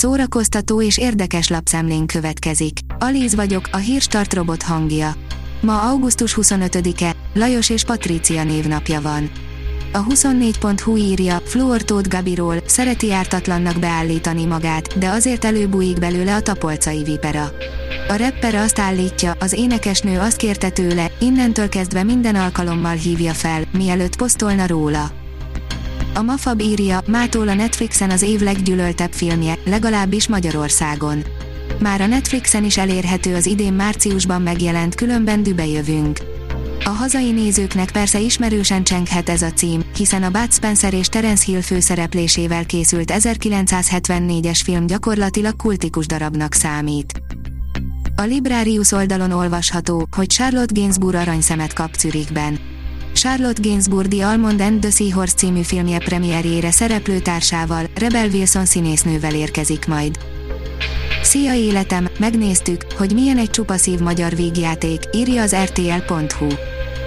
Szórakoztató és érdekes lapszemlén következik. Alíz vagyok, a hírstart robot hangja. Ma augusztus 25-e, Lajos és Patrícia névnapja van. A 24.hu írja, Fluortót Gabiról, szereti ártatlannak beállítani magát, de azért előbújik belőle a tapolcai vipera. A rapper azt állítja, az énekesnő azt kérte tőle, innentől kezdve minden alkalommal hívja fel, mielőtt posztolna róla. A Mafab írja, mától a Netflixen az év leggyűlöltebb filmje, legalábbis Magyarországon. Már a Netflixen is elérhető az idén márciusban megjelent Különben dübe jövünk. A hazai nézőknek persze ismerősen csenghet ez a cím, hiszen a Bud Spencer és Terence Hill főszereplésével készült 1974-es film gyakorlatilag kultikus darabnak számít. A Librarius oldalon olvasható, hogy Charlotte Gainsbourg aranyszemet kap Zürichben. Charlotte Gainsbourg Almond and the Seahorse című filmje premierjére szereplőtársával, Rebel Wilson színésznővel érkezik majd. Szia életem, megnéztük, hogy milyen egy csupaszív magyar vígjáték, írja az rtl.hu.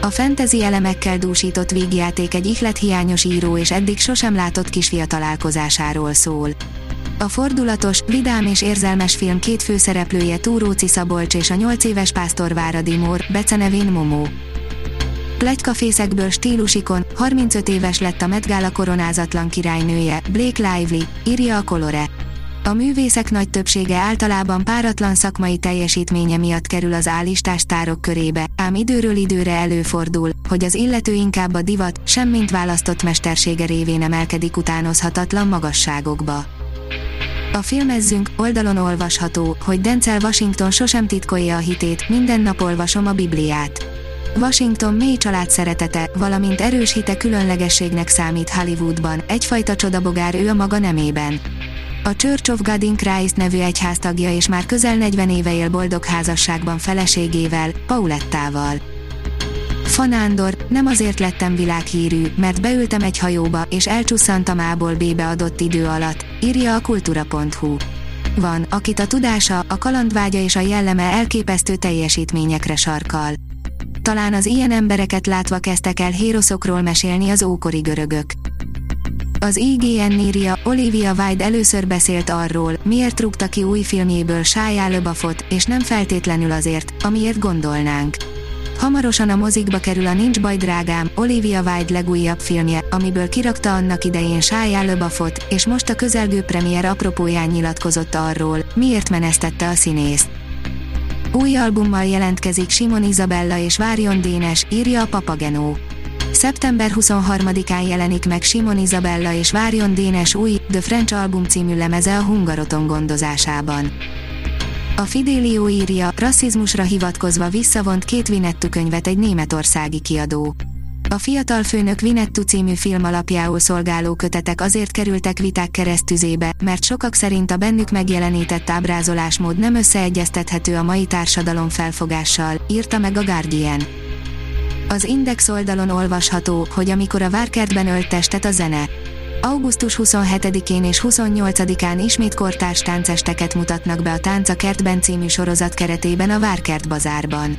A fantasy elemekkel dúsított vígjáték egy ihlethiányos író és eddig sosem látott kisfia találkozásáról szól. A fordulatos, vidám és érzelmes film két főszereplője Túróci Szabolcs és a 8 éves pásztor Váradi Mór, becenevén Momó. Plegykafészekből stílusikon, 35 éves lett a Met koronázatlan királynője, Blake Lively, írja a Colore. A művészek nagy többsége általában páratlan szakmai teljesítménye miatt kerül az állistás tárok körébe, ám időről időre előfordul, hogy az illető inkább a divat, semmint választott mestersége révén emelkedik utánozhatatlan magasságokba. A filmezzünk oldalon olvasható, hogy Denzel Washington sosem titkolja a hitét, minden nap olvasom a Bibliát. Washington mély család szeretete, valamint erős hite különlegességnek számít Hollywoodban, egyfajta csodabogár ő a maga nemében. A Church of God in Christ nevű egyháztagja és már közel 40 éve él boldog házasságban feleségével, Paulettával. Fanándor, nem azért lettem világhírű, mert beültem egy hajóba, és elcsusszantam A-ból B-be adott idő alatt, írja a kultura.hu. Van, akit a tudása, a kalandvágya és a jelleme elképesztő teljesítményekre sarkal. Talán az ilyen embereket látva kezdtek el héroszokról mesélni az ókori görögök. Az IGN írja, Olivia Wilde először beszélt arról, miért rúgta ki új filmjéből Shia LaBeoufot, és nem feltétlenül azért, amiért gondolnánk. Hamarosan a mozikba kerül a Nincs baj drágám, Olivia Wilde legújabb filmje, amiből kirakta annak idején Shia LaBeoufot, és most a közelgő premier apropóján nyilatkozott arról, miért menesztette a színészt. Új albummal jelentkezik Simon Isabella és Várjon Dénes, írja a Papagenó. Szeptember 23-án jelenik meg Simon Isabella és Várjon Dénes új, The French album című lemeze a Hungaroton gondozásában. A Fidelio írja, rasszizmusra hivatkozva visszavont két Vinettu könyvet egy németországi kiadó. A fiatal főnök Vinettu című film alapjául szolgáló kötetek azért kerültek viták keresztüzébe, mert sokak szerint a bennük megjelenített ábrázolásmód nem összeegyeztethető a mai társadalom felfogással, írta meg a Guardian. Az Index oldalon olvasható, hogy amikor a várkertben ölt testet a zene. Augusztus 27-én és 28-án ismét kortárs táncesteket mutatnak be a Tánca kertben című sorozat keretében a Várkert bazárban.